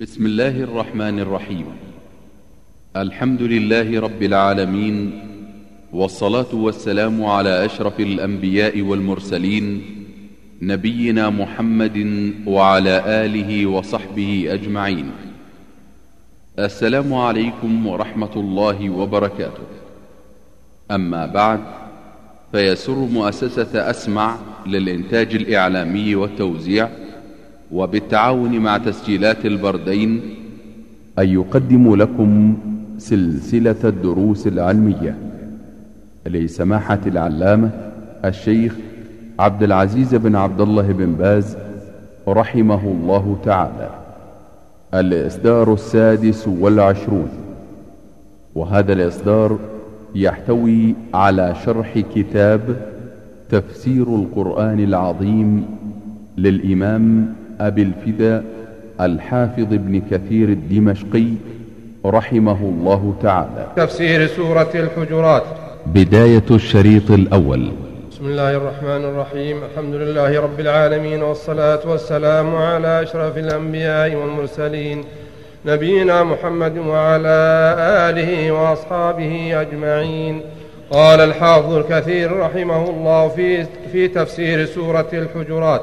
بسم الله الرحمن الرحيم. الحمد لله رب العالمين والصلاة والسلام على أشرف الأنبياء والمرسلين نبينا محمد وعلى آله وصحبه أجمعين. السلام عليكم ورحمة الله وبركاته. أما بعد فيسر مؤسسة أسمع للإنتاج الإعلامي والتوزيع وبالتعاون مع تسجيلات البردين أن يقدم لكم سلسلة الدروس العلمية. لسماحة العلامة الشيخ عبد العزيز بن عبد الله بن باز رحمه الله تعالى. الإصدار السادس والعشرون. وهذا الإصدار يحتوي على شرح كتاب تفسير القرآن العظيم للإمام أبي الفداء الحافظ ابن كثير الدمشقي رحمه الله تعالى. تفسير سورة الحجرات. بداية الشريط الأول. بسم الله الرحمن الرحيم. الحمد لله رب العالمين والصلاة والسلام على أشرف الأنبياء والمرسلين. نبينا محمد وعلى آله وأصحابه أجمعين. قال الحافظ الكثير رحمه الله في, في تفسير سورة الحجرات.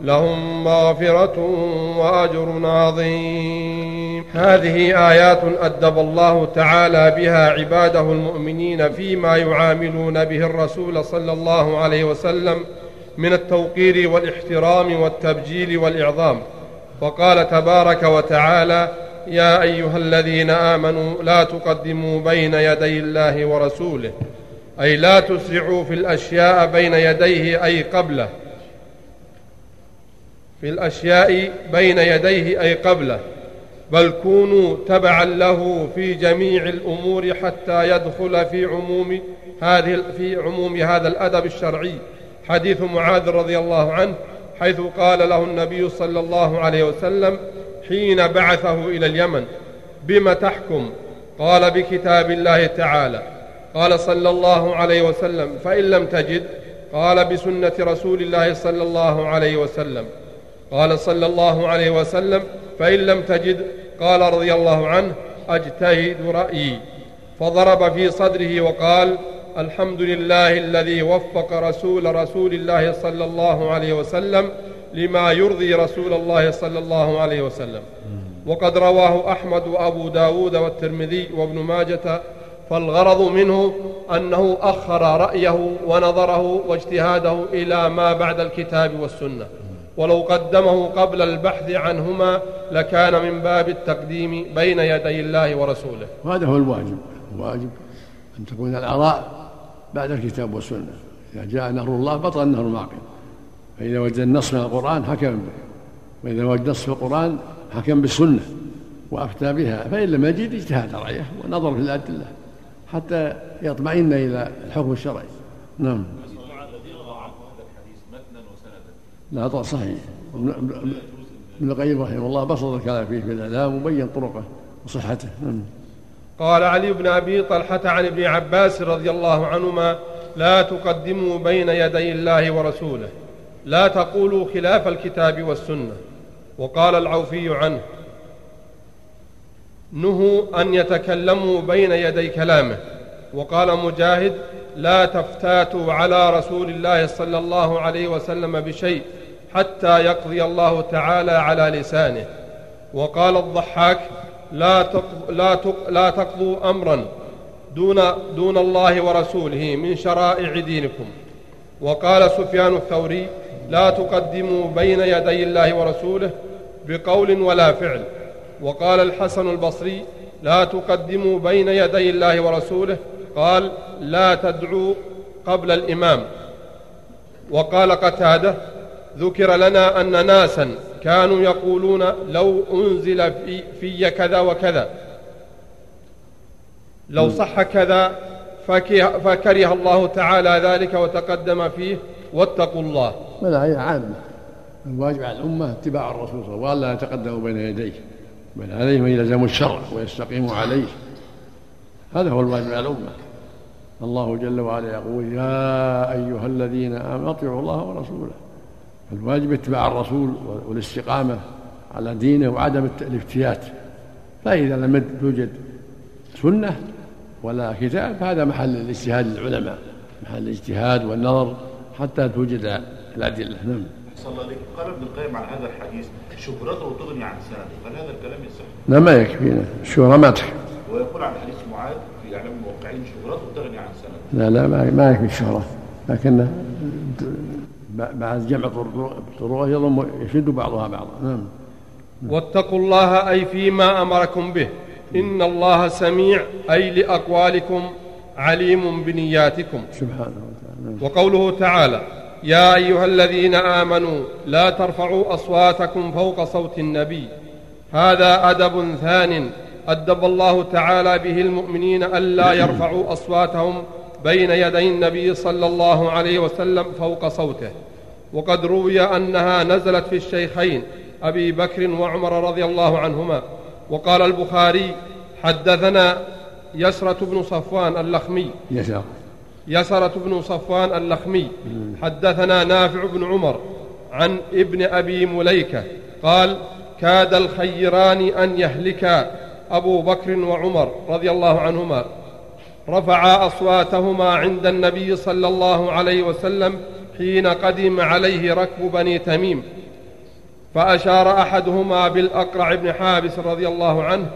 لهم مغفرة وأجر عظيم. هذه آيات أدب الله تعالى بها عباده المؤمنين فيما يعاملون به الرسول صلى الله عليه وسلم من التوقير والإحترام والتبجيل والإعظام. وقال تبارك وتعالى يا أيها الذين آمنوا لا تقدموا بين يدي الله ورسوله أي لا تسرعوا في الأشياء بين يديه أي قبله في الأشياء بين يديه أي قبله بل كونوا تبعا له في جميع الأمور حتى يدخل في عموم هذه في عموم هذا الأدب الشرعي. حديث معاذ رضي الله عنه حيث قال له النبي صلى الله عليه وسلم حين بعثه إلى اليمن بم تحكم؟ قال بكتاب الله تعالى قال صلى الله عليه وسلم فإن لم تجد؟ قال بسنة رسول الله صلى الله عليه وسلم قال صلى الله عليه وسلم فإن لم تجد قال رضي الله عنه أجتهد رأيي. فضرب في صدره وقال الحمد لله الذي وفق رسول رسول الله صلى الله عليه وسلم لما يرضي رسول الله صلى الله عليه وسلم. وقد رواه أحمد وأبو داود والترمذي وابن ماجة فالغرض منه أنه أخر رأيه ونظره واجتهاده إلى ما بعد الكتاب والسنة. ولو قدمه قبل البحث عنهما لكان من باب التقديم بين يدي الله ورسوله. وهذا هو الواجب. الواجب أن تكون الآراء بعد الكتاب والسنة. إذا جاء نهر الله بطل النهر المعقل فإذا وجد النص من القرآن حكم به. وإذا وجد نص في القرآن حكم بالسنة وأفتى بها. فإن لم يجد اجتهاد رأيه ونظر في الأدلة حتى يطمئن إلى الحكم الشرعي. نعم. لا صحيح. ابن القيم رحمه الله بسط الكلام فيه في الإعلام وبين طرقه وصحته. نعم. قال علي بن أبي طلحة عن ابن عباس رضي الله عنهما لا تقدموا بين يدي الله ورسوله. لا تقولوا خلاف الكتاب والسنة. وقال العوفي عنه نهوا أن يتكلموا بين يدي كلامه. وقال مجاهد لا تفتاتوا على رسول الله صلى الله عليه وسلم بشيء حتى يقضي الله تعالى على لسانه. وقال الضحاك لا لا لا تقضوا امرا دون دون الله ورسوله من شرائع دينكم. وقال سفيان الثوري لا تقدموا بين يدي الله ورسوله بقول ولا فعل. وقال الحسن البصري لا تقدموا بين يدي الله ورسوله قال لا تدعوا قبل الإمام. وقال قتادة ذكر لنا أن ناسا كانوا يقولون لو أنزل في, في كذا وكذا. لو صح كذا فكره الله تعالى ذلك وتقدم فيه واتقوا الله. هي عامة. الواجب على الأمة اتباع الرسول صلى الله عليه وسلم وألا يتقدموا بين يديه. بل عليهم أن يلزموا الشرع ويستقيموا عليه. هذا هو الواجب على الأمة. الله جل وعلا يقول يا أيها الذين آمنوا أطيعوا الله ورسوله. الواجب اتباع الرسول والاستقامة على دينه وعدم الافتيات. فإذا لم توجد سنة ولا كتاب فهذا محل الاجتهاد للعلماء محل الاجتهاد والنظر حتى توجد الأدلة. نعم. صلى الله عليه قال ابن القيم عن هذا الحديث شهرته تغني عن سنده هل هذا الكلام يصح؟ لا ما يكفينا. الشهرة ما تكفي ويقول عن حديث معاذ في إعلام الموقعين شهرته تغني عن سنده لا لا ما, ما يكفي الشهرة. لكن بعد جمع طرقه يضم يشد بعضها بعضا. نعم. واتقوا الله أي فيما أمركم به. إن الله سميع أي لأقوالكم عليم بنياتكم. سبحانه وتعالى. نعم. وقوله تعالى يا أيها الذين آمنوا لا ترفعوا أصواتكم فوق صوت النبي. هذا أدب ثان أدب الله تعالى به المؤمنين ألا يرفعوا أصواتهم بين يدي النبي صلى الله عليه وسلم فوق صوته. وقد روي أنها نزلت في الشيخين أبي بكر وعمر رضي الله عنهما. وقال البخاري حدثنا يسرة بن صفوان اللخمي. يسرة. يسرة بن صفوان اللخمي. حدثنا نافع بن عمر عن ابن أبي مليكة قال كاد الخيران أن يهلكا أبو بكر وعمر رضي الله عنهما. رفعا أصواتهما عند النبي صلى الله عليه وسلم حين قدم عليه ركب بني تميم فأشار أحدهما بالأقرع بن حابس رضي الله عنه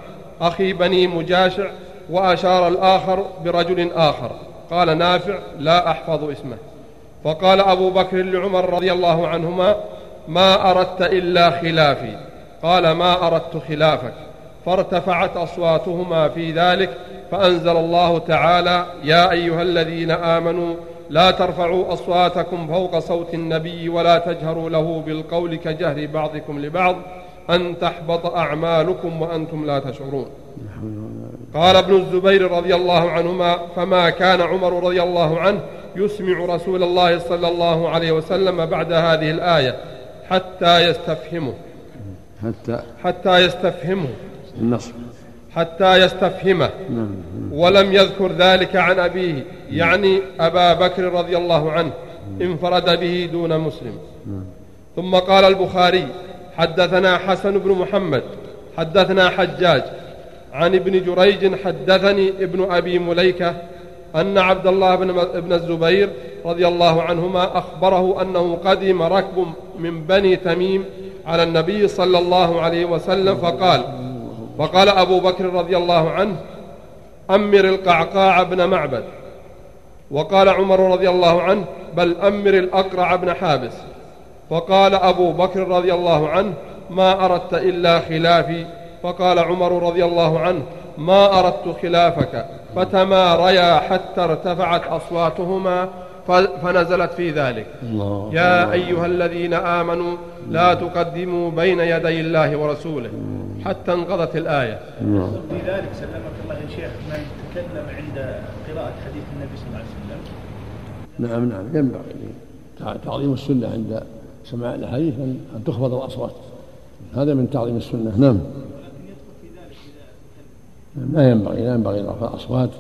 أخي بني مجاشع وأشار الآخر برجل آخر. قال نافع لا أحفظ اسمه. فقال أبو بكر لعمر رضي الله عنهما ما أردت إلا خلافي. قال ما أردت خلافك. فارتفعت أصواتهما في ذلك فأنزل الله تعالى يا أيها الذين آمنوا لا ترفعوا أصواتكم فوق صوت النبي ولا تجهروا له بالقول كجهر بعضكم لبعض أن تحبط أعمالكم وأنتم لا تشعرون. قال ابن الزبير رضي الله عنهما فما كان عمر رضي الله عنه يسمع رسول الله صلى الله عليه وسلم بعد هذه الآية حتى يستفهمه. حتى حتى يستفهمه. النصر. حتى يستفهمه. نعم. ولم يذكر ذلك عن أبيه. يعني أبا بكر رضي الله عنه. انفرد به دون مسلم. ثم قال البخاري حدثنا حسن بن محمد حدثنا حجاج عن ابن جريج حدثني ابن أبي مليكة أن عبد الله بن ابن الزبير رضي الله عنهما أخبره أنه قدم ركب من بني تميم على النبي صلى الله عليه وسلم فقال فقال أبو بكر رضي الله عنه أمر القعقاع بن معبد. وقال عمر رضي الله عنه بل أمر الأقرع بن حابس. فقال أبو بكر رضي الله عنه ما أردت إلا خلافي. فقال عمر رضي الله عنه ما أردت خلافك فتماريا حتى ارتفعت أصواتهما. فنزلت في ذلك. الله. يا أيها الذين آمنوا لا تقدموا بين يدي الله ورسوله حتى انقضت الآية. في ذلك سلمك الله يا شيخ من تكلم عند قراءة حديث النبي صلى الله عليه وسلم. نعم نعم. ينبغي تعظيم السنة عند سماع الحديث أن تخفض الأصوات. هذا من تعظيم السنة. نعم لا ينبغي لا ينبغي رفع الأصوات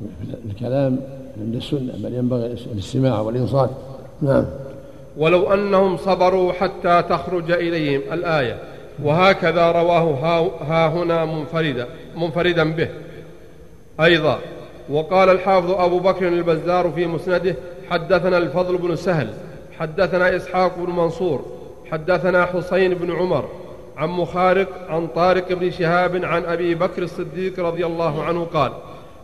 في الكلام. عند السنة بل ينبغي الاستماع والإنصات. نعم. ولو أنهم صبروا حتى تخرج إليهم الآية وهكذا رواه ها هنا منفردا منفردا به. أيضا وقال الحافظ أبو بكر البزار في مسنده حدثنا الفضل بن سهل حدثنا إسحاق بن منصور حدثنا حسين بن عمر عن مخارق عن طارق بن شهاب عن أبي بكر الصديق رضي الله عنه قال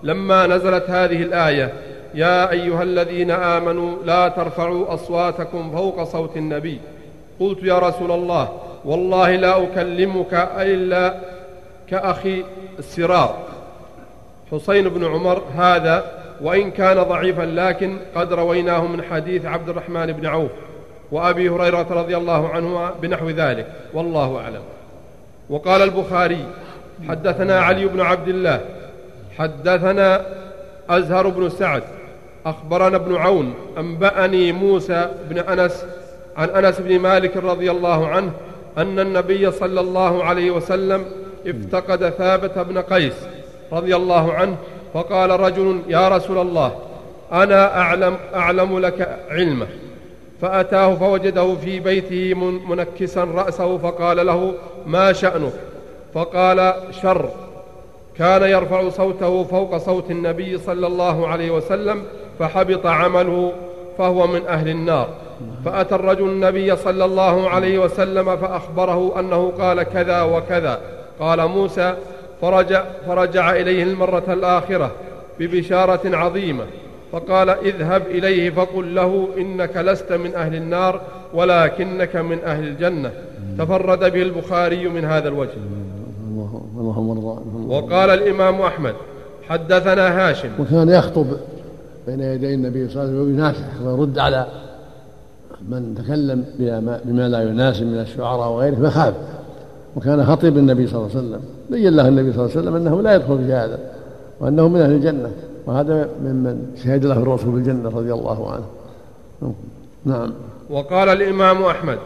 لما نزلت هذه الآية يا أيها الذين آمنوا لا ترفعوا أصواتكم فوق صوت النبي. قلت يا رسول الله والله لا أكلمك إلا كأخي السرار. حسين بن عمر هذا وإن كان ضعيفا لكن قد رويناه من حديث عبد الرحمن بن عوف وأبي هريرة رضي الله عنهما بنحو ذلك. والله أعلم. وقال البخاري حدثنا علي بن عبد الله حدثنا أزهر بن سعد أخبرنا ابن عون أنبأني موسى بن أنس عن أنس بن مالك رضي الله عنه أن النبي صلى الله عليه وسلم افتقد ثابت بن قيس رضي الله عنه فقال رجل يا رسول الله أنا أعلم أعلم لك علمه. فأتاه فوجده في بيته منكسا رأسه فقال له ما شأنك؟ فقال شر. كان يرفع صوته فوق صوت النبي صلى الله عليه وسلم فحبط عمله فهو من أهل النار. فأتى الرجل النبي صلى الله عليه وسلم فأخبره أنه قال كذا وكذا. قال موسى فرجع, فرجع إليه المرة الآخرة ببشارة عظيمة. فقال اذهب إليه فقل له إنك لست من أهل النار ولكنك من أهل الجنة. تفرد به البخاري من هذا الوجه. وقال الإمام أحمد حدثنا هاشم. وكان يخطب بين يدي النبي صلى الله عليه وسلم ويناصح ويرد على من تكلم بما لا يناسب من الشعراء وغيره فخاف. وكان خطيب النبي صلى الله عليه وسلم. بين له النبي صلى الله عليه وسلم أنه لا يدخل في هذا وأنه من أهل الجنة. وهذا ممن شهد له الرسول بالجنة رضي الله عنه. نعم. وقال الإمام أحمد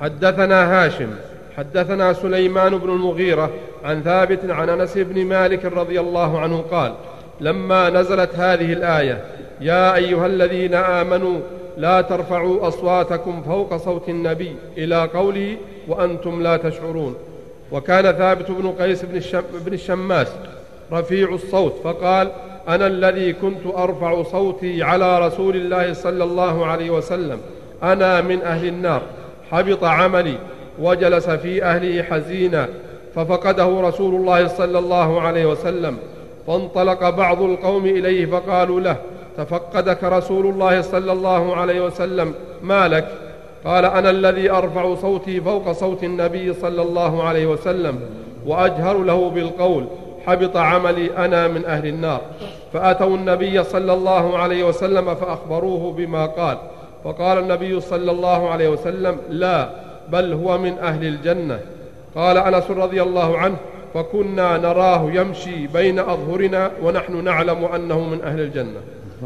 حدثنا هاشم حدثنا سليمان بن المغيرة عن ثابت عن أنس بن مالك رضي الله عنه قال لما نزلت هذه الآية يا أيها الذين آمنوا لا ترفعوا أصواتكم فوق صوت النبي إلى قوله وأنتم لا تشعرون. وكان ثابت بن قيس بن, الشم بن الشماس رفيع الصوت فقال أنا الذي كنت أرفع صوتي على رسول الله صلى الله عليه وسلم. أنا من أهل النار. حبط عملي. وجلس في أهله حزينا. ففقده رسول الله صلى الله عليه وسلم. فانطلق بعض القوم إليه فقالوا له تفقدك رسول الله صلى الله عليه وسلم. ما لك؟ قال أنا الذي أرفع صوتي فوق صوت النبي صلى الله عليه وسلم وأجهر له بالقول حبط عملي أنا من أهل النار. فأتوا النبي صلى الله عليه وسلم فأخبروه بما قال. فقال النبي صلى الله عليه وسلم لا بل هو من أهل الجنة. قال أنس رضي الله عنه فكنا نراه يمشي بين أظهرنا ونحن نعلم أنه من أهل الجنة.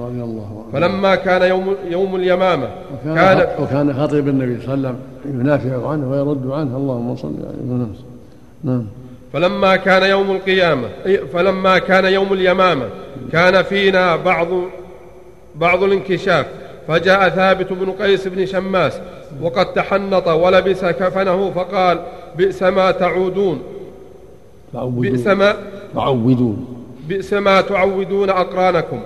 رضي الله عنه. فلما كان يوم يوم اليمامة وكان كان وكان خطيب النبي صلى الله عليه وسلم ينافع عنه ويرد عنه. اللهم صل عليه وسلم نعم. فلما كان يوم القيامة فلما كان يوم اليمامة كان فينا بعض بعض الانكشاف. فجاء ثابت بن قيس بن شماس وقد تحنط ولبس كفنه فقال بئس ما تعودون. بئس ما تعودون. بئس ما تعودون أقرانكم.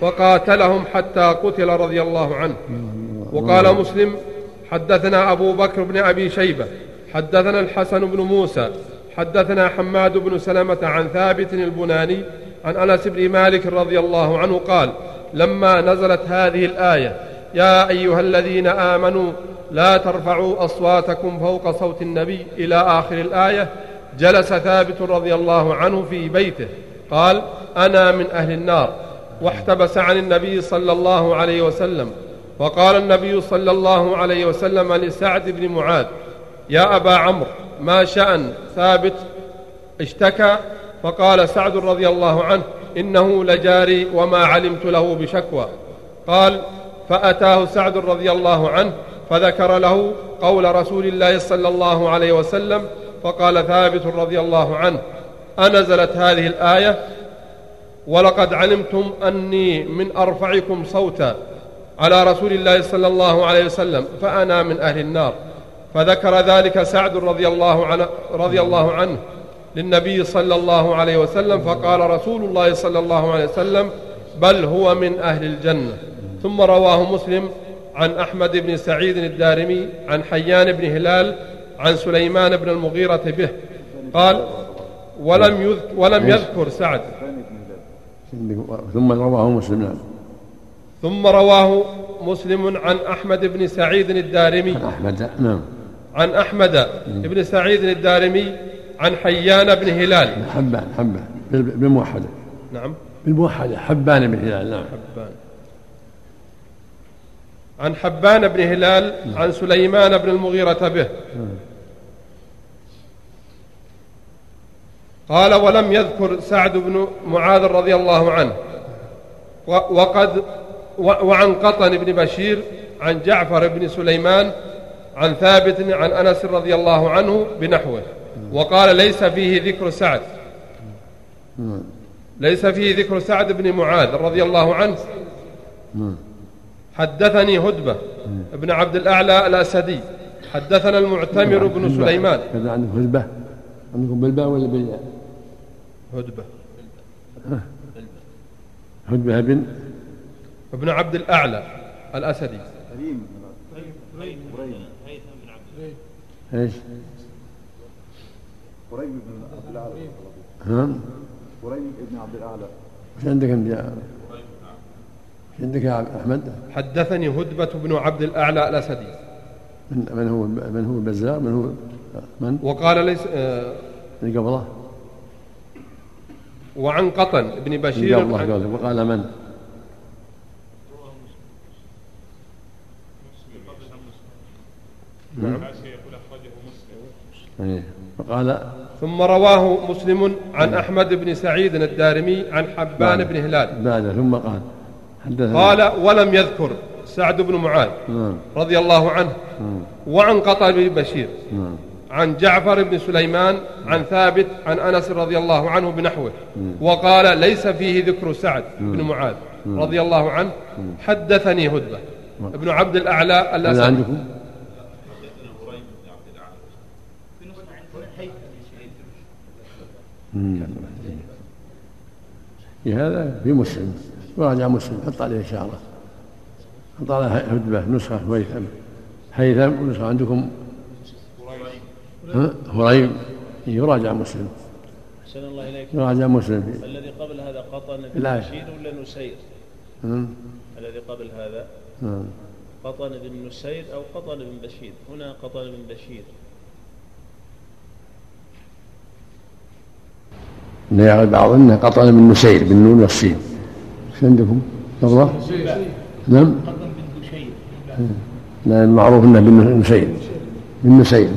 فقاتلهم حتى قتل رضي الله عنه. وقال مسلم حدثنا أبو بكر بن أبي شيبة حدثنا الحسن بن موسى حدثنا حماد بن سلمة عن ثابت البناني عن أنس بن مالك رضي الله عنه قال لما نزلت هذه الآية يا أيها الذين آمنوا لا ترفعوا أصواتكم فوق صوت النبي إلى آخر الآية. جلس ثابت رضي الله عنه في بيته. قال أنا من أهل النار واحتبس عن النبي صلى الله عليه وسلم. وقال النبي صلى الله عليه وسلم لسعد بن معاذ يا أبا عمرو ما شأن ثابت؟ اشتكى. فقال سعد رضي الله عنه إنه لجاري وما علمت له بشكوى. قال فأتاه سعد رضي الله عنه فذكر له قول رسول الله صلى الله عليه وسلم فقال ثابت رضي الله عنه أنزلت هذه الآية ولقد علمتم أني من أرفعكم صوتا على رسول الله صلى الله عليه وسلم فأنا من أهل النار. فذكر ذلك سعد رضي الله عنه, رضي الله عنه للنبي صلى الله عليه وسلم فقال رسول الله صلى الله عليه وسلم بل هو من أهل الجنة. ثم رواه مسلم عن أحمد بن سعيد الدارمي عن حيان بن هلال عن سليمان بن المغيرة به قال ولم يذكر, ولم يذكر سعد. ثم رواه مسلم. نعم ثم رواه مسلم عن أحمد بن سعيد الدارمي. أحمد نعم. عن أحمد بن سعيد الدارمي عن حيان بن هلال. حبان حبان. بال- بالموحدة. نعم. بالموحدة حبان بن هلال نعم. حبان. عن حبان بن هلال عن سليمان بن المغيرة به. قال ولم يذكر سعد بن معاذ رضي الله عنه. وقد وعن قطن بن بشير عن جعفر بن سليمان عن ثابت عن أنس رضي الله عنه بنحوه. وقال ليس فيه ذكر سعد. ليس فيه ذكر سعد بن معاذ رضي الله عنه. حدثني هدبة بن عبد الأعلى الأسدي. حدثنا المعتمر بن. سليمان. كذا عندكم هدبة. عندكم بالباء ولا بالياء هدبة هدبة بن بن عبد الأعلى الأسدي إيش؟ قريب بن عبد الأعلى ها؟ قريب بن عبد الأعلى إيش عندك أنت يا إيش عندك يا أحمد؟ حدثني هدبة بن عبد الأعلى الأسدي من من هو من هو البزار؟ من هو من؟ وقال ليس آه اللي قبله؟ وعن قطن بن بشير. عن- قال وقال من؟ نعم. إيه. وقال؟ ثم رواه مسلم عن أحمد بن سعيد الدارمي عن حبان بن هلال. بعد. ثم قال؟ قال ولم يذكر سعد بن معاذ نعم. رضي الله عنه وعن قطن بن بشير. نعم. عن جعفر بن سليمان عن ثابت عن أنس رضي الله عنه بنحوه. وقال ليس فيه ذكر سعد بن معاذ رضي الله عنه حدثني هدبة. ابن عبد الأعلى هذا الاسد عندكم؟ في هذا في مسلم. وراجع مسلم حط عليه إشارة. حط على هدبة نسخة هيثم هيثم ونسخة. عندكم؟ هريم يراجع مسلم. أحسن الله إليك. يراجع مسلم. الذي قبل هذا قطن بن ولا نسير؟ الذي قبل هذا. قطن بن نسير أو قطن بن بشير؟ هنا قطن بن بشير. يعرف بعض إنه قطن من نسير بالنون والسين إيش عندكم؟ قبله؟ نعم. قطن بن بشير لا المعروف إنه بن نسير. بن نسير.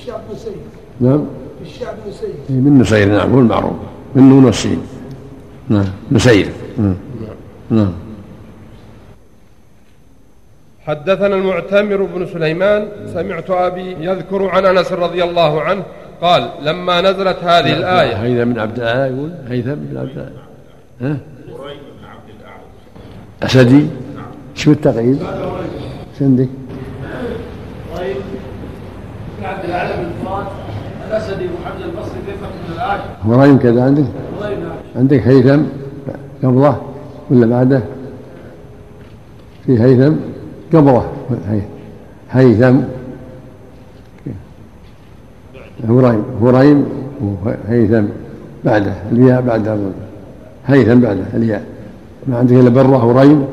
الشعب نسير نعم. الشعب نسير إيه، بن نسير نعم هو المعروف. بالنون والسين نعم نسير نعم. نعم. حدثنا المعتمر بن سليمان سمعت أبي يذكر عن أنس رضي الله عنه قال لما نزلت هذه الآية. هيثم بن عبد الأعلى يقول هيثم بن عبد الأعلى. ها؟ أسدي؟ شو التقييد؟ إيش عندك؟ بن عبد الاعلى بن فرات الأسدي وحمد البصري في فتح العاشر هريم كذا عندك؟ عندك هيثم؟ قبله ولا بعده؟ في هيثم؟ قبله هي- هيثم. هريم هريم وهيثم بعده الياء بعده. هيثم بعده الياء. ما عندك إلا بره هريم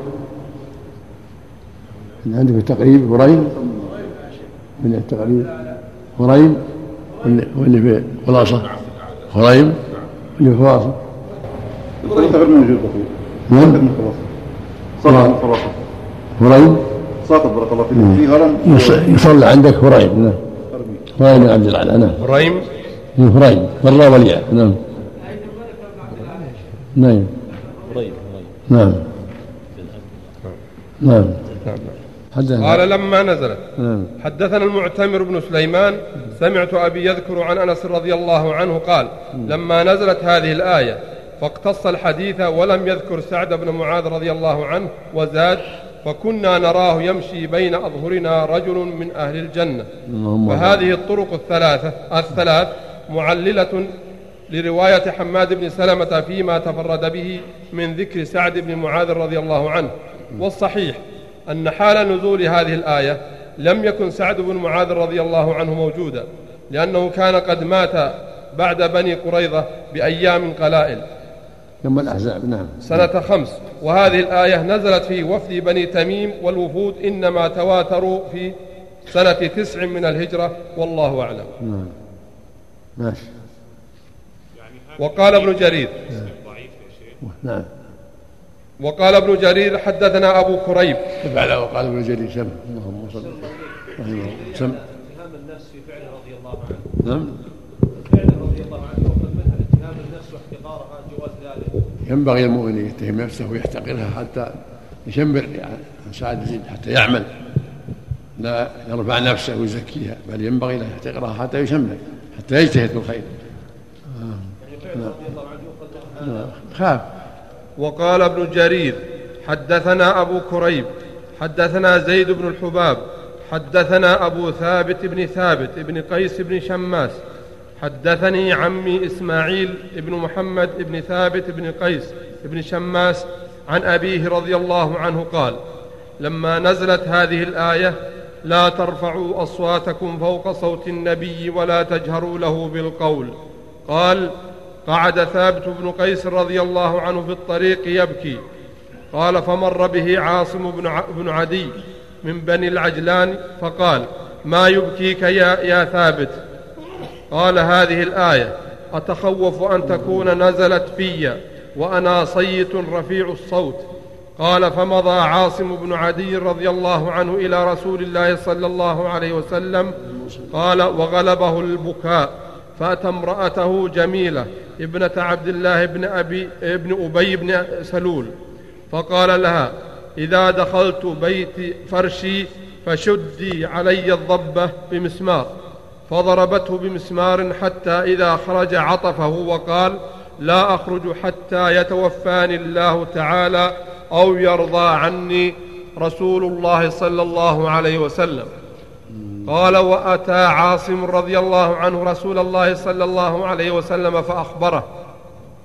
عندك التقريب هريم من التقريب. هريم واللي واللي في خلاصة. هريم اللي في موجود أخوي نعم من الخلاصه هريم؟ ساقط بارك الله فيك. في هرم؟ يص- يصلى عندك هريم. نعم. هريم بن عبد الأعلى نعم. هريم؟ من هريم. والله والياء نعم. نعم. قريب قريب نعم. نعم. حدثنا قال لما نزلت. نعم. حدثنا المعتمر بن سليمان سمعت أبي يذكر عن أنس رضي الله عنه قال لما نزلت هذه الآية فاقتص الحديث ولم يذكر سعد بن معاذ رضي الله عنه وزاد فكنا نراه يمشي بين أظهرنا رجل من أهل الجنة. وهذه الطرق الثلاثة الثلاث معللة لرواية حماد بن سلمة فيما تفرد به من ذكر سعد بن معاذ رضي الله عنه والصحيح أن حال نزول هذه الآية لم يكن سعد بن معاذ رضي الله عنه موجودا لأنه كان قد مات بعد بني قريظة بأيام قلائل. يوم الأحزاب نعم. سنة خمس. وهذه الآية نزلت في وفد بني تميم والوفود إنما تواتروا في سنة تسع من الهجرة والله أعلم. نعم. ماشي. وقال ابن جرير. نعم. وقال ابن جرير حدثنا أبو كريب. تبع له وقال ابن جرير سم. اللهم صل رحمه الله سم. إتهام النفس في فعله رضي الله عنه. نعم فعله رضي الله عنه وقد منها إتهام النفس واحتقارها جواز ذلك. ينبغي المؤمن يتهم نفسه ويحتقرها حتى يشمر يعني عن سعادة الدين حتى يعمل. لا يرفع نفسه ويزكيها بل ينبغي له يحتقرها حتى يشمر حتى يجتهد في الخير. نعم. نعم. خاف. وقال ابن جرير حدثنا أبو كريب حدثنا زيد بن الحباب حدثنا أبو ثابت بن ثابت بن قيس بن شماس حدثني عمي إسماعيل بن محمد بن ثابت بن قيس بن شماس عن أبيه رضي الله عنه قال لما نزلت هذه الآية لا ترفعوا أصواتكم فوق صوت النبي ولا تجهروا له بالقول قال قعد ثابت بن قيس رضي الله عنه في الطريق يبكي. قال فمر به عاصم بن عدي من بني العجلان فقال ما يبكيك يا, يا ثابت؟ قال هذه الآية أتخوف أن تكون نزلت في وأنا صيت رفيع الصوت. قال فمضى عاصم بن عدي رضي الله عنه إلى رسول الله صلى الله عليه وسلم. قال وغلبه البكاء فأتى امرأته جميلة ابنة عبد الله بن أبي ابن أبي بن سلول. فقال لها إذا دخلت بيت فرشي فشدي علي الضبة بمسمار. فضربته بمسمار حتى إذا خرج عطفه وقال لا أخرج حتى يتوفاني الله تعالى أو يرضى عني رسول الله صلى الله عليه وسلم. قال وأتى عاصم رضي الله عنه رسول الله صلى الله عليه وسلم فأخبره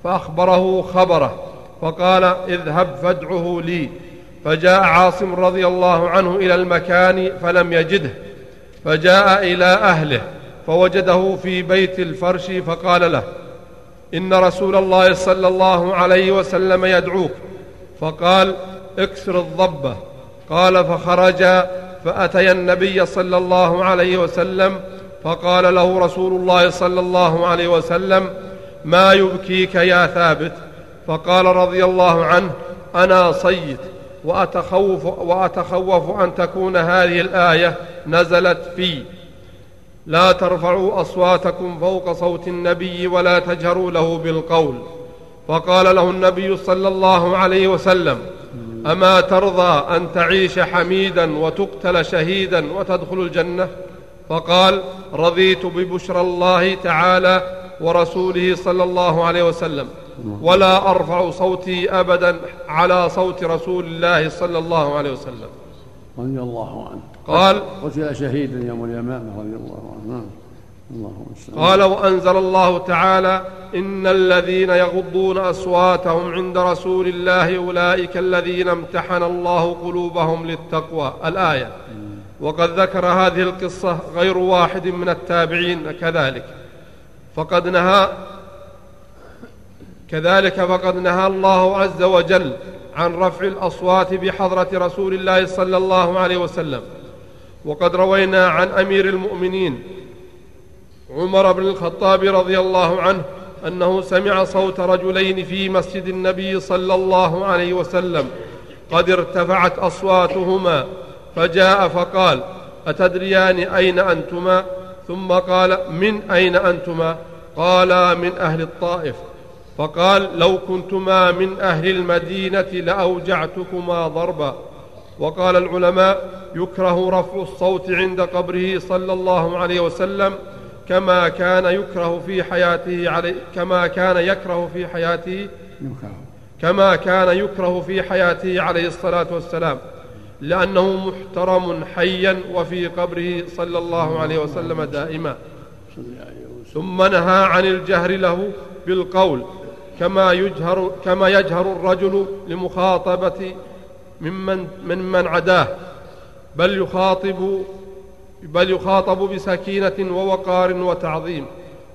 فأخبره خبره فقال اذهب فادعه لي. فجاء عاصم رضي الله عنه إلى المكان فلم يجده فجاء إلى أهله فوجده في بيت الفرش فقال له إن رسول الله صلى الله عليه وسلم يدعوك. فقال اكسر الضبة. قال فخرج فأتيا النبي صلى الله عليه وسلم فقال له رسول الله صلى الله عليه وسلم ما يبكيك يا ثابت؟ فقال رضي الله عنه أنا صيت وأتخوف, وأتخوف أن تكون هذه الآية نزلت في. لا ترفعوا أصواتكم فوق صوت النبي ولا تجهروا له بالقول. فقال له النبي صلى الله عليه وسلم أما ترضى أن تعيش حميدا وتقتل شهيدا وتدخل الجنة؟ فقال رضيت ببشرى الله تعالى ورسوله صلى الله عليه وسلم ولا أرفع صوتي أبدا على صوت رسول الله صلى الله عليه وسلم. رضي الله عنه. قال قتل شهيدا يوم اليمامة رضي الله عنه. نعم. قال وأنزل الله تعالى إن الذين يغضون أصواتهم عند رسول الله أولئك الذين امتحن الله قلوبهم للتقوى. الآية. وقد ذكر هذه القصة غير واحد من التابعين كذلك. فقد نهى كذلك فقد نهى الله عز وجل عن رفع الأصوات بحضرة رسول الله صلى الله عليه وسلم. وقد روينا عن أمير المؤمنين عمر بن الخطاب رضي الله عنه أنه سمع صوت رجلين في مسجد النبي صلى الله عليه وسلم. قد ارتفعت أصواتهما فجاء فقال أتدريان أين أنتما؟ ثم قال من أين أنتما؟ قالا من أهل الطائف. فقال لو كنتما من أهل المدينة لأوجعتكما ضربا. وقال العلماء يكره رفع الصوت عند قبره صلى الله عليه وسلم كما كان يكره في حياته علي كما كان يكره في حياته يكره. كما كان يكره في حياته عليه الصلاة والسلام لأنه محترم حيا وفي قبره صلى الله عليه وسلم دائما. ثم نهى عن الجهر له بالقول كما يجهر كما يجهر الرجل لمخاطبة ممن ممن عداه بل يخاطب بل يخاطب بسكينة ووقار وتعظيم.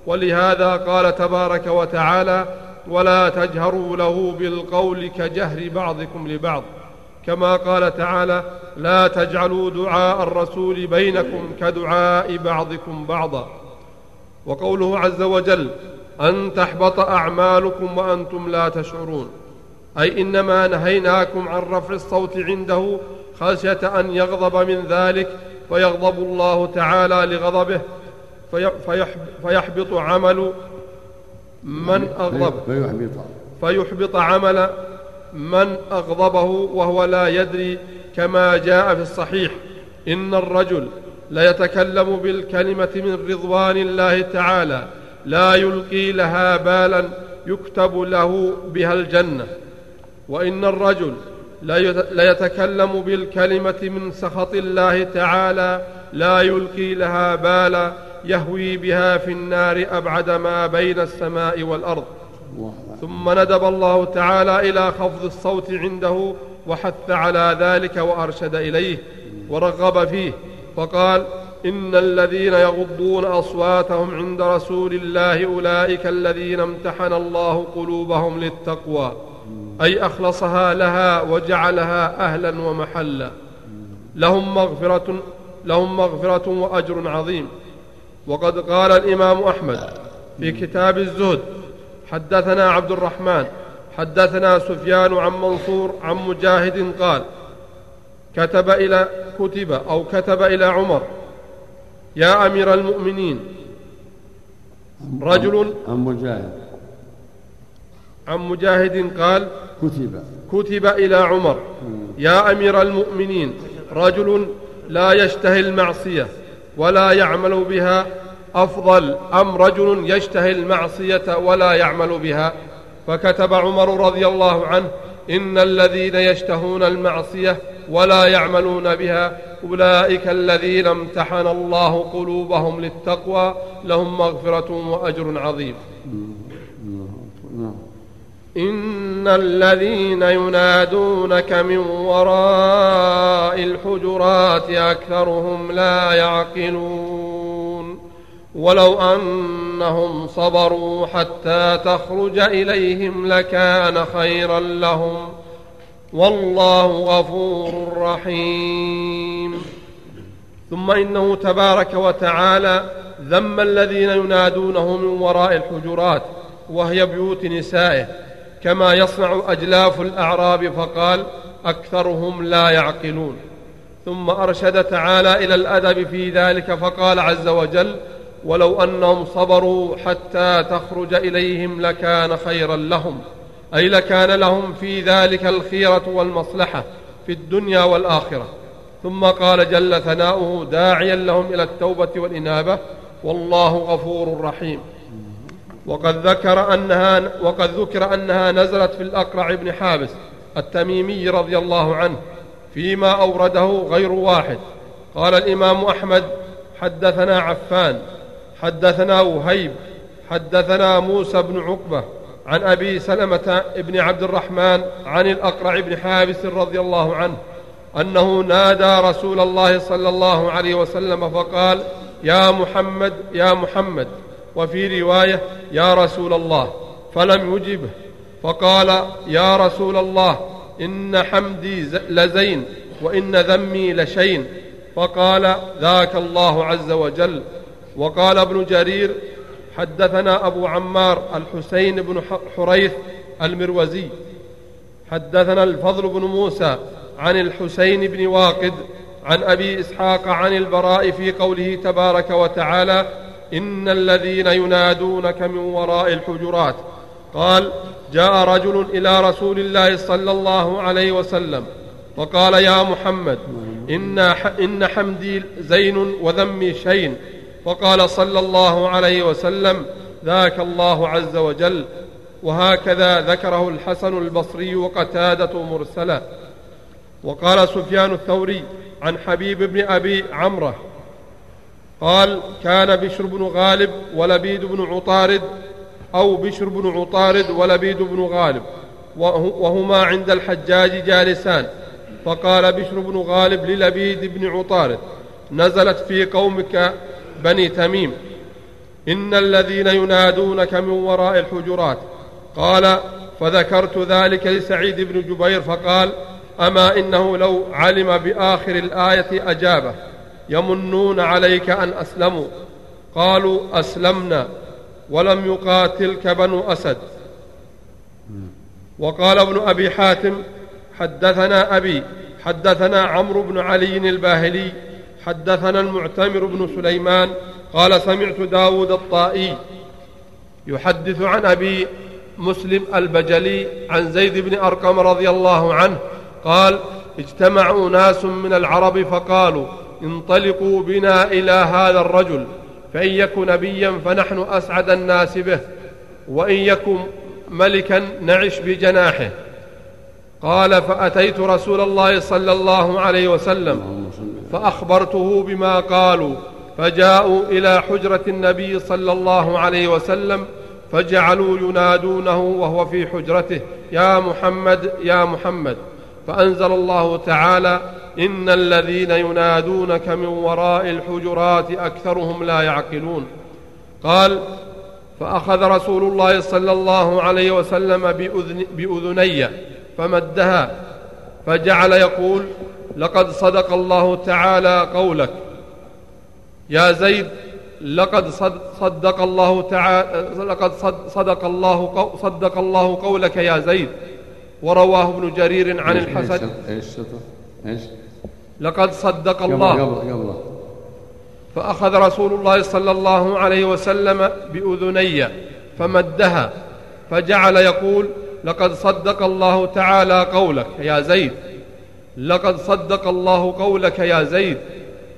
ولهذا قال تبارك وتعالى ولا تجهروا له بالقول كجهر بعضكم لبعض. كما قال تعالى لا تجعلوا دعاء الرسول بينكم كدعاء بعضكم بعضا. وقوله عز وجل أن تحبط أعمالكم وأنتم لا تشعرون. أي إنما نهيناكم عن رفع الصوت عنده خشية أن يغضب من ذلك فيغضب الله تعالى لغضبه فيحبط عمل من أغضب. فيحبط. فيحبط عمل من أغضبه وهو لا يدري كما جاء في الصحيح. إن الرجل ليتكلم بالكلمة من رضوان الله تعالى لا يلقي لها بالا يكتب له بها الجنة. وإن الرجل ليتكلم بالكلمة من سخط الله تعالى لا يلقي لها بالا يهوي بها في النار أبعد ما بين السماء والأرض. ثم ندب الله تعالى إلى خفض الصوت عنده وحث على ذلك وأرشد إليه ورغب فيه. فقال إن الذين يغضون أصواتهم عند رسول الله أولئك الذين امتحن الله قلوبهم للتقوى. أي أخلصها لها وجعلها أهلا ومحلا. لهم مغفرة لهم مغفرة وأجر عظيم. وقد قال الإمام أحمد في كتاب الزهد حدثنا عبد الرحمن حدثنا سفيان عن منصور عن مجاهد قال كتب إلى كتب أو كتب إلى عمر يا أمير المؤمنين رجل عن مجاهد. عن مجاهد قال كتب. كتب إلى عمر يا أمير المؤمنين رجل لا يشتهي المعصية ولا يعمل بها أفضل أم رجل يشتهي المعصية ولا يعمل بها؟ فكتب عمر رضي الله عنه إن الذين يشتهون المعصية ولا يعملون بها أولئك الذين امتحن الله قلوبهم للتقوى لهم مغفرة وأجر عظيم. إن الذين ينادونك من وراء الحجرات أكثرهم لا يعقلون. ولو أنهم صبروا حتى تخرج إليهم لكان خيرا لهم. والله غفور رحيم. ثم إنه تبارك وتعالى ذم الذين ينادونه من وراء الحجرات وهي بيوت نسائه. كما يصنع أجلاف الأعراب فقال أكثرهم لا يعقلون. ثم أرشد تعالى إلى الأدب في ذلك فقال عز وجل ولو أنهم صبروا حتى تخرج إليهم لكان خيرا لهم أي لكان لهم في ذلك الخيرة والمصلحة في الدنيا والآخرة. ثم قال جل ثناؤه داعيا لهم إلى التوبة والإنابة والله غفور رحيم. وقد ذكر أنها وقد ذكر أنها نزلت في الأقرع بن حابس التميمي رضي الله عنه فيما أورده غير واحد. قال الإمام أحمد حدثنا عفان حدثنا وهيب حدثنا موسى بن عقبة عن أبي سلمة بن عبد الرحمن عن الأقرع بن حابس رضي الله عنه أنه نادى رسول الله صلى الله عليه وسلم فقال يا محمد يا محمد. وفي رواية يا رسول الله فلم يجبه فقال يا رسول الله إن حمدي لزين وإن ذمي لشين. فقال ذاك الله عز وجل. وقال ابن جرير حدثنا أبو عمار الحسين بن حريث المروزي. حدثنا الفضل بن موسى عن الحسين بن واقد عن أبي إسحاق عن البراء في قوله تبارك وتعالى إن الذين ينادونك من وراء الحجرات. قال جاء رجل إلى رسول الله صلى الله عليه وسلم وقال يا محمد إن, حمدي زين وذمي شين. فقال صلى الله عليه وسلم ذاك الله عز وجل. وهكذا ذكره الحسن البصري وقتادة مرسلا وقال سفيان الثوري عن حبيب بن أبي عمرة قال كان بشر بن غالب ولبيد بن عطارد أو بشر بن عطارد ولبيد بن غالب وهما عند الحجاج جالسان. فقال بشر بن غالب للبيد بن عطارد نزلت في قومك بني تميم إن الذين ينادونك من وراء الحجرات. قال فذكرت ذلك لسعيد بن جبير فقال أما إنه لو علم بآخر الآية أجابه. يمنون عليك أن أسلموا. قالوا أسلمنا ولم يقاتلك بنو أسد. وقال ابن أبي حاتم حدثنا أبي حدثنا عمرو بن علي الباهلي حدثنا المعتمر بن سليمان قال سمعت داود الطائي يحدث عن أبي مسلم البجلي عن زيد بن أرقم رضي الله عنه قال اجتمع ناس من العرب فقالوا انطلقوا بنا إلى هذا الرجل فإن يك نبيا فنحن أسعد الناس به وإن يكن ملكا نعش بجناحه. قال فأتيت رسول الله صلى الله عليه وسلم فأخبرته بما قالوا فجاءوا إلى حجرة النبي صلى الله عليه وسلم فجعلوا ينادونه وهو في حجرته يا محمد يا محمد. فأنزل الله تعالى إن الذين ينادونك من وراء الحجرات أكثرهم لا يعقلون. قال فأخذ رسول الله صلى الله عليه وسلم بأذن بأذني فمدها فجعل يقول لقد صدق الله تعالى قولك. يا زيد لقد صدق الله تعالى لقد صدق الله صدق الله قولك يا زيد. ورواه ابن جرير عن الحسن. إيش إيش؟ لقد صدق الله. فأخذ رسول الله صلى الله عليه وسلم بأذني فمدها فجعل يقول لقد صدق الله تعالى قولك يا زيد. لقد صدق الله قولك يا زيد.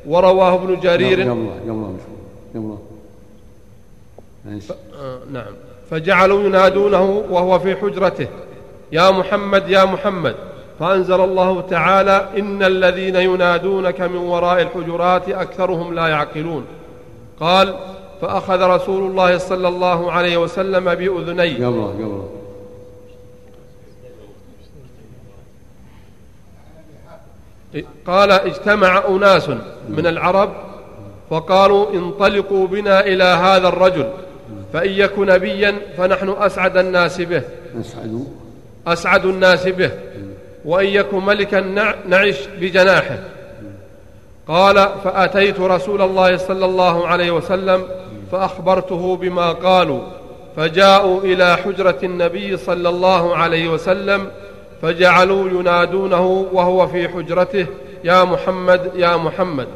ورواه ابن جرير. آه نعم. فجعلوا ينادونه وهو في حجرته. يا محمد يا محمد. فأنزل الله تعالى إن الذين ينادونك من وراء الحجرات أكثرهم لا يعقلون. قال فأخذ رسول الله صلى الله عليه وسلم بأذني قبل قبل قال اجتمع أناس من العرب فقالوا انطلقوا بنا إلى هذا الرجل فإن يك نبيا فنحن أسعد الناس به. أسعد الناس به وإن يك ملكا نع- نعش بجناحه. قال فأتيت رسول الله صلى الله عليه وسلم فأخبرته بما قالوا فجاءوا إلى حجرة النبي صلى الله عليه وسلم فجعلوا ينادونه وهو في حجرته يا محمد يا محمد.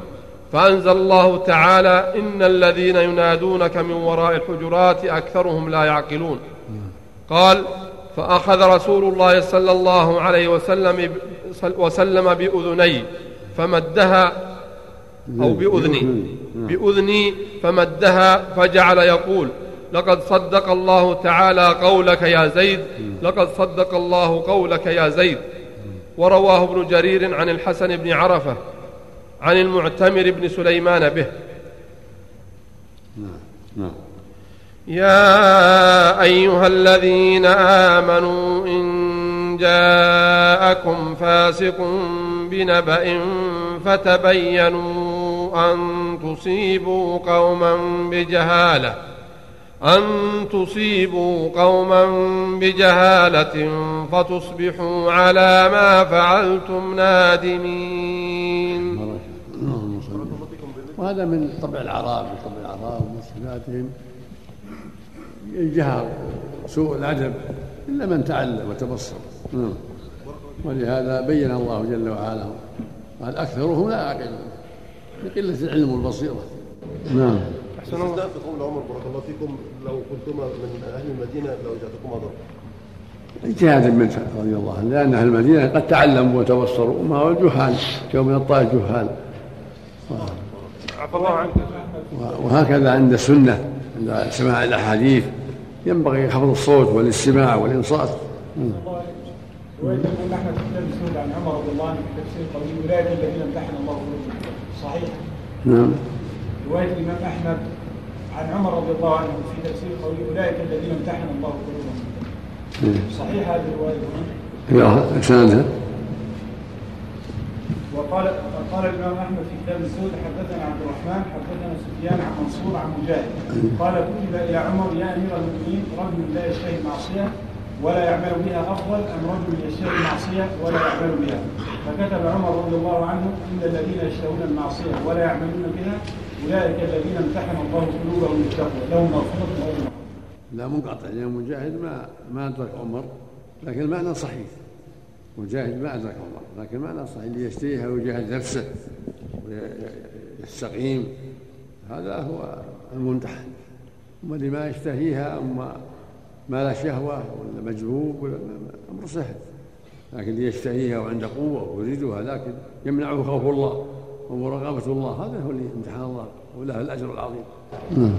فأنزل الله تعالى إن الذين ينادونك من وراء الحجرات أكثرهم لا يعقلون. قال فأخذ رسول الله صلى الله عليه وسلم وسلم بأذني فمدها أو بأذني. بأذني. فمدها فجعل يقول لقد صدق الله تعالى قولك يا زيد. لقد صدق الله قولك يا زيد. ورواه ابن جرير عن الحسن بن عرفة عن المعتمر بن سليمان به. نعم. يا أيها الذين آمنوا إن جاءكم فاسق بنبأ فتبينوا أن تصيبوا قوما بجهالة أن تصيبوا قوما بجهالة فتصبحوا على ما فعلتم نادمين. وهذا من طبع الأعراب من طبع الأعراب الجهل سوء الأدب إلا من تعلم وتبصر. نعم. ولهذا بين الله جل وعلا قال أكثرهم لا يعقلون لقلة العلم والبصيرة. نعم. أحسن الله. في قول عمر بارك الله فيكم. لو كنتما من أهل المدينة لوجدتكم اضر اجتهادا منه رضي الله عنه لأن أهل المدينة قد تعلموا وتبصروا وما هو الجهال كانوا من الطائف جهال. عفى الله عنك وهكذا عند السنة عند سماع الأحاديث. ينبغي خفض الصوت والاستماع في كتاب السنة عن عمر رضي الله عنه في تفسير قوله أولئك الذين امتحن الله قلوبهم صحيح. نعم. رواية الإمام أحمد عن عمر رضي الله عنه في تفسير قوله أولئك الذين امتحن الله قلوبهم صحيح هذه الرواية. هي إسنادها. وقال قال الإمام أحمد في كتاب الزهد حدثنا عبد الرحمن حدثنا سفيان عن منصور عن مجاهد. قال كتب إلى عمر يا أمير المؤمنين رجل لا يشتهي المعصية ولا يعمل بها أفضل أم رجل يشتري المعصية ولا يعمل بها. فكتب عمر رضي الله عنه إن الذين يشترون المعصية ولا يعملون بها أولئك الذين امتحن الله قلوبهم للتقوى لهم وأجر. لا منقطع لأن مجاهد ما ما أدرك عمر لكن المعنى صحيح. مجاهد ما أدرك عمر لكن المعنى صحيح اللي يشتريها ويجاهد نفسه ويستقيم هذا هو الممتحن أما اللي ما يشتهيها أما ما لا شهوة ولا مجذوب ولا أمر سهل. لكن اللي يشتهيها وعنده قوة ويريدها لكن يمنعه خوف الله ومراقبة الله هذا هو اللي امتحان الله وله الأجر العظيم.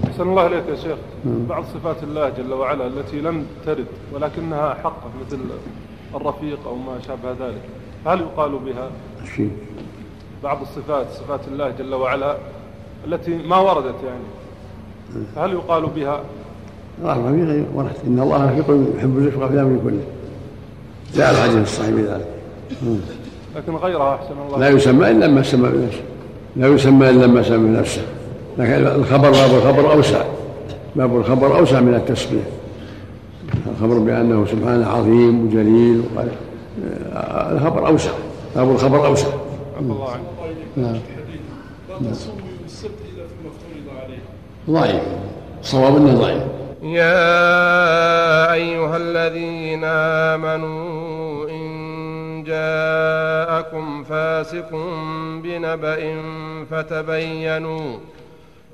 أحسن الله إليك يا شيخ. بعض صفات الله جل وعلا التي لم ترد ولكنها حقة مثل الرفيق أو ما شابه ذلك. هل يقال بها؟ الشيء بعض الصفات صفات الله جل وعلا التي ما وردت يعني. فهل يقال بها؟ الرفيق ورد إن الله رفيق يحب الرفق في الأمر كله. جاء الحديث الصحيح بذلك. لكن غيرها أحسن الله. لا يسمى إلا ما سمى بنفسه. لا يسمى إلا ما سمى بنفسه. لكن الخبر باب الخبر أوسع. باب الخبر أوسع من التسمية الخبر بأنه سبحانه عظيم وجليل وقال الخبر أوسع باب الخبر أوسع. الله نعم. لا تصوموا افترض ضعيف. الصواب إنه ضعيف. يا أيها الذين آمنوا إن جاءكم فاسق بنبأ فتبينوا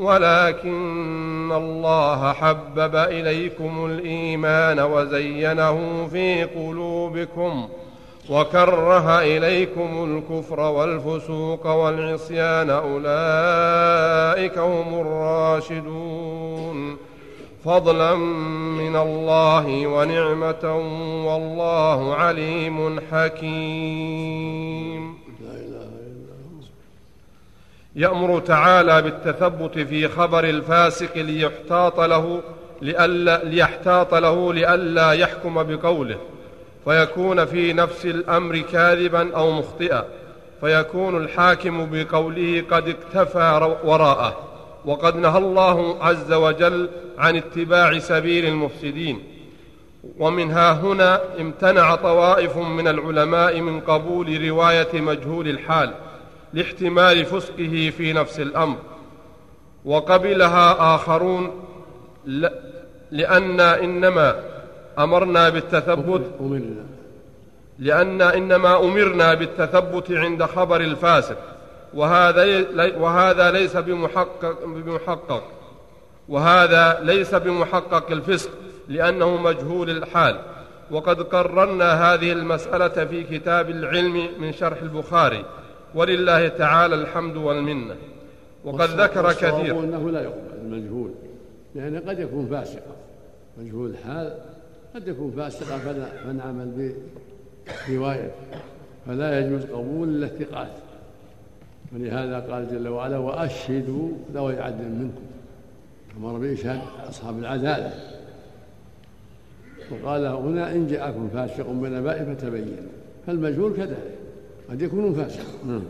ولكن الله حبب إليكم الإيمان وزينه في قلوبكم وكره إليكم الكفر والفسوق والعصيان. أولئك هم الراشدون. فضلا من الله ونعمة والله عليم حكيم. يأمر تعالى بالتثبت في خبر الفاسق ليحتاط له لألا ليحتاط له لئلا يحكم بقوله. فيكون في نفس الأمر كاذبا أو مخطئا. فيكون الحاكم بقوله قد اكتفى وراءه. وقد نهى الله عز وجل عن اتباع سبيل المفسدين. ومنها هنا امتنع طوائف من العلماء من قبول رواية مجهول الحال. لاحتمال فسقه في نفس الأمر. وقبلها آخرون لأن إنما أمرنا بالتثبت لأن إنما أمرنا بالتثبت عند خبر الفاسق. وهذا وهذا ليس بمحقق بمحقق. وهذا ليس بمحقق الفسق لأنه مجهول الحال. وقد قررنا هذه المسألة في كتاب العلم من شرح البخاري. ولله تعالى الحمد والمنة. وقد ذكر كثير. أنه لا يقبل المجهول لأن قد يكون فاسقا. مجهول الحال قد يكون فاسقا فنعمل بروايته فلا يجوز قبول الا الثقات ولهذا قال جل وعلا وأشهدوا ذوي عدل منكم. أمر بإشهاد أصحاب العدالة. وقال هنا إن جاءكم فاسق بنبأ فتبينوا. فالمجهول كذلك. قد يكون فاسقا نعم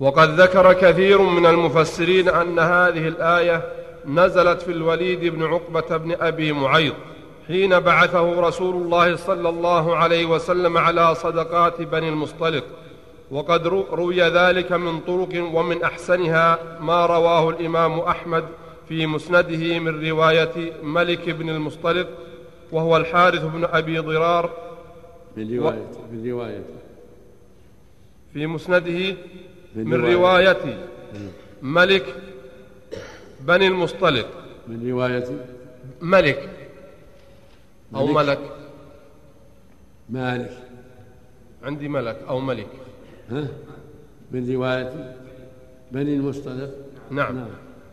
وقد ذكر كثير من المفسرين أن هذه الآية نزلت في الوليد بن عقبة بن أبي معيط حين بعثه رسول الله صلى الله عليه وسلم على صدقات بني المصطلق. وقد روي ذلك من طرق ومن أحسنها ما رواه الإمام أحمد في مسنده من رواية ملك بن المصطلق وهو الحارث بن أبي ضرار. من رواية من رواية. في مسنده من رواية. ملك بني المصطلق. من رواية. ملك. أو ملك. مالك. عندي ملك أو ملك. ها؟ من رواية. بني المصطلق. نعم. نعم.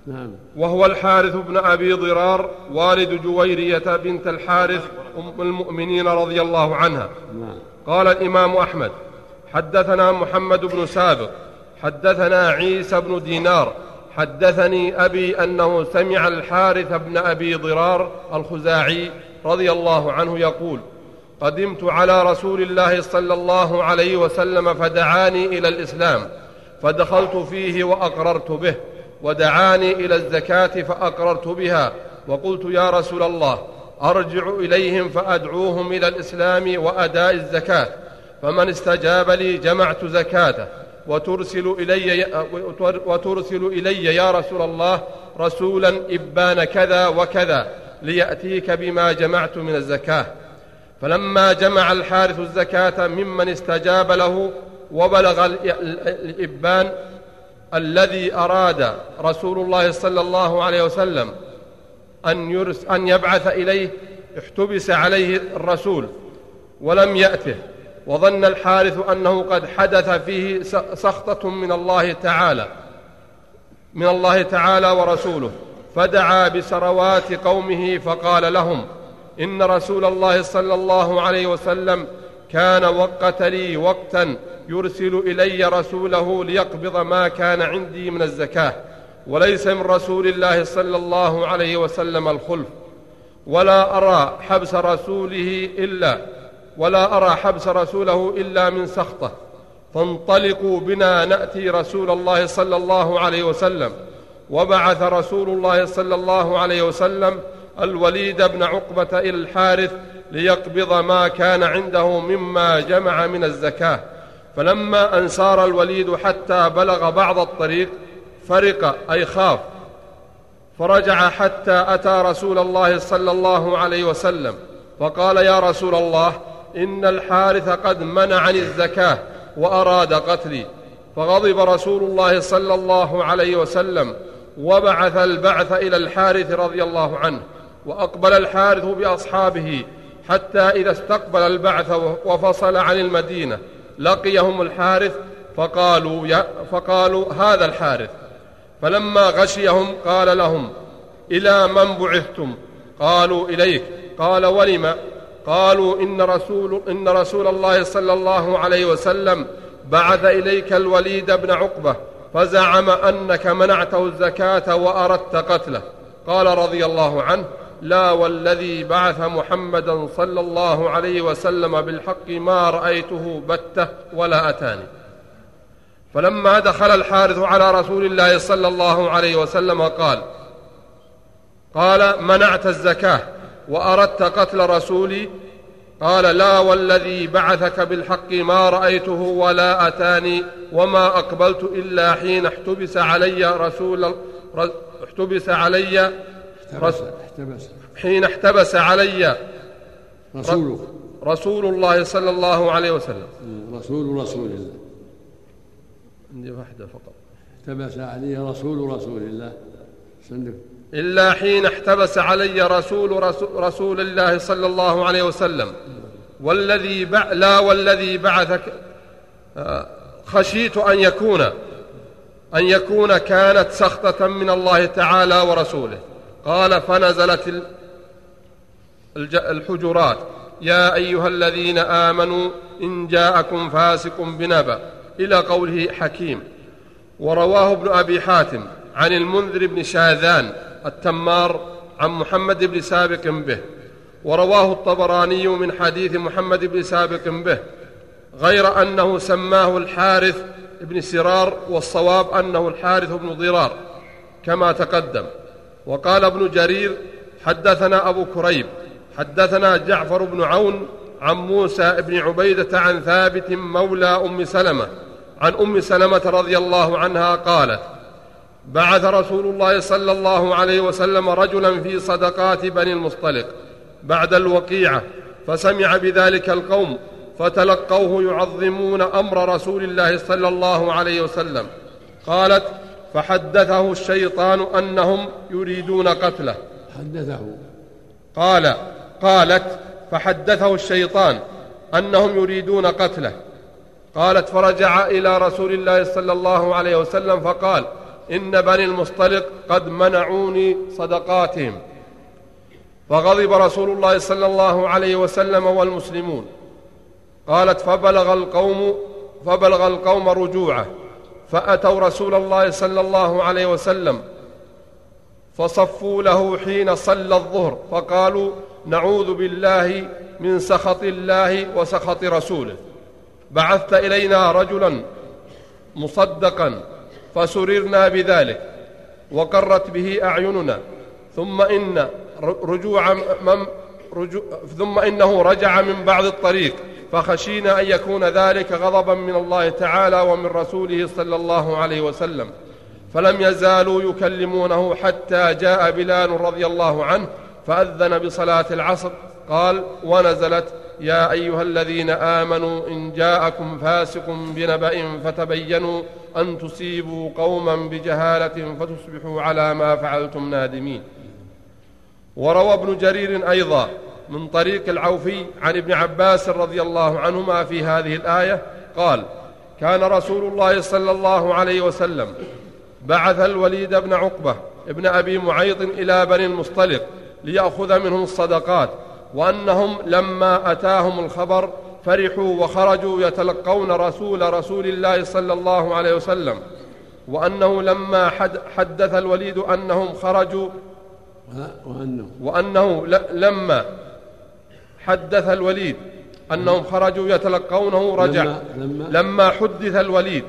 نعم. وهو الحارث بن أبي ضرار والد جويرية بنت الحارث أم المؤمنين رضي الله عنها. نعم. قال الإمام أحمد حدثنا محمد بن سابق حدثنا عيسى بن دينار حدثني أبي أنه سمع الحارث بن أبي ضرار الخزاعي رضي الله عنه يقول قدمت على رسول الله صلى الله عليه وسلم فدعاني إلى الإسلام فدخلت فيه وأقررت به ودعاني إلى الزكاة فأقررت بها وقلت يا رسول الله أرجع إليهم فأدعوهم إلى الإسلام وأداء الزكاة. فمن استجاب لي جمعت زكاته. وترسل إلي, وترسل إلي يا رسول الله رسولا إبان كذا وكذا ليأتيك بما جمعت من الزكاة. فلما جمع الحارث الزكاة ممن استجاب له وبلغ الإبان الذي أراد رسول الله صلى الله عليه وسلم أن, يرس أن يبعث إليه احتبس عليه الرسول ولم يأته. وظن الحارث أنه قد حدث فيه سخطة من الله تعالى من الله تعالى ورسوله فدعا بسروات قومه فقال لهم إن رسول الله صلى الله عليه وسلم كان وقت لي وقتا يرسل إلي رسوله ليقبض ما كان عندي من الزكاة وليس من رسول الله صلى الله عليه وسلم الخلف ولا أرى حبس رسوله إلا ولا أرى حبس رسوله إلا من سخطة. فانطلقوا بنا نأتي رسول الله صلى الله عليه وسلم. وبعث رسول الله صلى الله عليه وسلم الوليد بن عقبة إلى الحارث ليقبض ما كان عنده مما جمع من الزكاة. فلما أن سار الوليد حتى بلغ بعض الطريق فرق أي خاف. فرجع حتى أتى رسول الله صلى الله عليه وسلم. فقال يا رسول الله إن الحارث قد منعني الزكاة وأراد قتلي. فغضب رسول الله صلى الله عليه وسلم وبعث البعث إلى الحارث رضي الله عنه وأقبل الحارث بأصحابه حتى إذا استقبل البعث وفصل عن المدينة لقيهم الحارث فقالوا, يا فقالوا هذا الحارث. فلما غشيهم قال لهم إلى من بعثتم؟ قالوا إليك. قال ولم قالوا إن رسول, إن رسول الله صلى الله عليه وسلم بعث إليك الوليد بن عقبة فزعم أنك منعته الزكاة وأردت قتله. قال رضي الله عنه لا والذي بعث محمدا صلى الله عليه وسلم بالحق ما رأيته بته ولا أتاني. فلما دخل الحارث على رسول الله صلى الله عليه وسلم قال قال منعت الزكاة. وأردت قتل رسولي قال لا والذي بعثك بالحق ما رأيته ولا أتاني وما أقبلت إلا حين احتبس علي رسول احتبس علي احتبس حين احتبس علي رسول رسول الله صلى الله عليه وسلم. رسول رسول الله. عندي واحدة فقط. احتبس علي رسول رسول الله. سندف إلا حين احتبس علي رسول رسول الله صلى الله عليه وسلم. والذي بع لا والذي بعثك آه، خشيت أن يكون أن يكون كانت سخطة من الله تعالى ورسوله. قال فنزلت الحجرات. يا أيها الذين آمنوا إن جاءكم فاسق بنبأ. إلى قوله حكيم. ورواه ابن أبي حاتم عن المنذر بن شاذان التمار عن محمد بن سابق به ورواه الطبراني من حديث محمد بن سابق به غير أنه سماه الحارث بن سرار والصواب أنه الحارث بن ضرار كما تقدم. وقال ابن جرير حدثنا أبو كريب حدثنا جعفر بن عون عن موسى بن عبيدة عن ثابت مولى أم سلمة عن أم سلمة رضي الله عنها قالت بعث رسول الله صلى الله عليه وسلم رجلا في صدقات بني المصطلق بعد الوقيعة فسمع بذلك القوم فتلقوه يعظمون أمر رسول الله صلى الله عليه وسلم. قالت فحدثه الشيطان أنهم يريدون قتله. حدثه. قال قالت فحدثه الشيطان أنهم يريدون قتله. قالت فرجع إلى رسول الله صلى الله عليه وسلم فقال إن بني المصطلق قد منعوني صدقاتهم. فغضب رسول الله صلى الله عليه وسلم والمسلمون. قالت فبلغ القوم فبلغ القوم رجوعه. فأتوا رسول الله صلى الله عليه وسلم. فصفوا له حين صلى الظهر. فقالوا نعوذ بالله من سخط الله وسخط رسوله. بعثت إلينا رجلا مصدقا فسررنا بذلك وقرت به أعيننا ثم إن رجوع من رجوع ثم إنه رجع من بعض الطريق فخشينا أن يكون ذلك غضبا من الله تعالى ومن رسوله صلى الله عليه وسلم. فلم يزالوا يكلمونه حتى جاء بلال رضي الله عنه فأذن بصلاة العصر قال ونزلت يا أيها الذين آمنوا إن جاءكم فاسق بنبأ فتبينوا أن تصيبوا قوما بجهالة فتصبحوا على ما فعلتم نادمين. وروى ابن جرير أيضا من طريق العوفي عن ابن عباس رضي الله عنهما في هذه الآية قال كان رسول الله صلى الله عليه وسلم بعث الوليد بن عقبة ابن أبي معيط إلى بني المصطلق ليأخذ منهم الصدقات وأنهم لما أتاهم الخبر فرحوا وخرجوا يتلقون رسول رسول الله صلى الله عليه وسلم. وأنه لما حدث الوليد أنهم خرجوا وأنه, وأنه لما حدث الوليد أنهم خرجوا يتلقونه رجع. لما, لما, لما حدث الوليد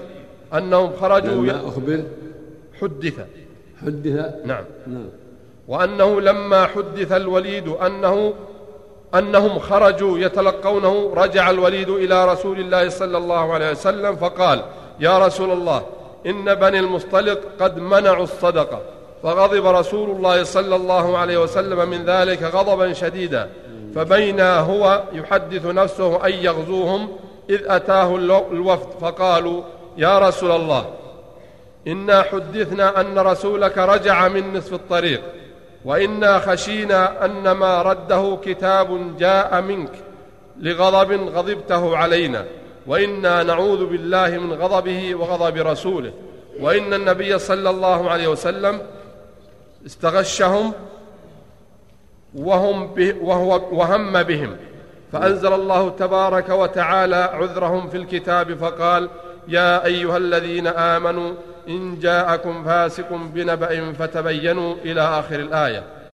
أنهم خرجوا لما أخبر. حدث. حدث. نعم. نعم. وأنه لما حدث الوليد أنه أنهم خرجوا يتلقونه رجع الوليد إلى رسول الله صلى الله عليه وسلم فقال يا رسول الله إن بني المصطلق قد منعوا الصدقة. فغضب رسول الله صلى الله عليه وسلم من ذلك غضبا شديدا. فبينا هو يحدث نفسه أن يغزوهم إذ أتاه الوفد. فقالوا يا رسول الله إنا حدثنا أن رسولك رجع من نصف الطريق. وإنا خشينا أن ما رده كتاب جاء منك لغضب غضبته علينا. وإنا نعوذ بالله من غضبه وغضب رسوله. وإن النبي صلى الله عليه وسلم استغشهم وهم به وهو وهم بهم. فأنزل الله تبارك وتعالى عذرهم في الكتاب فقال يا أيها الذين آمنوا إن جاءكم فاسق بنبأ فتبينوا إلى آخر الآية.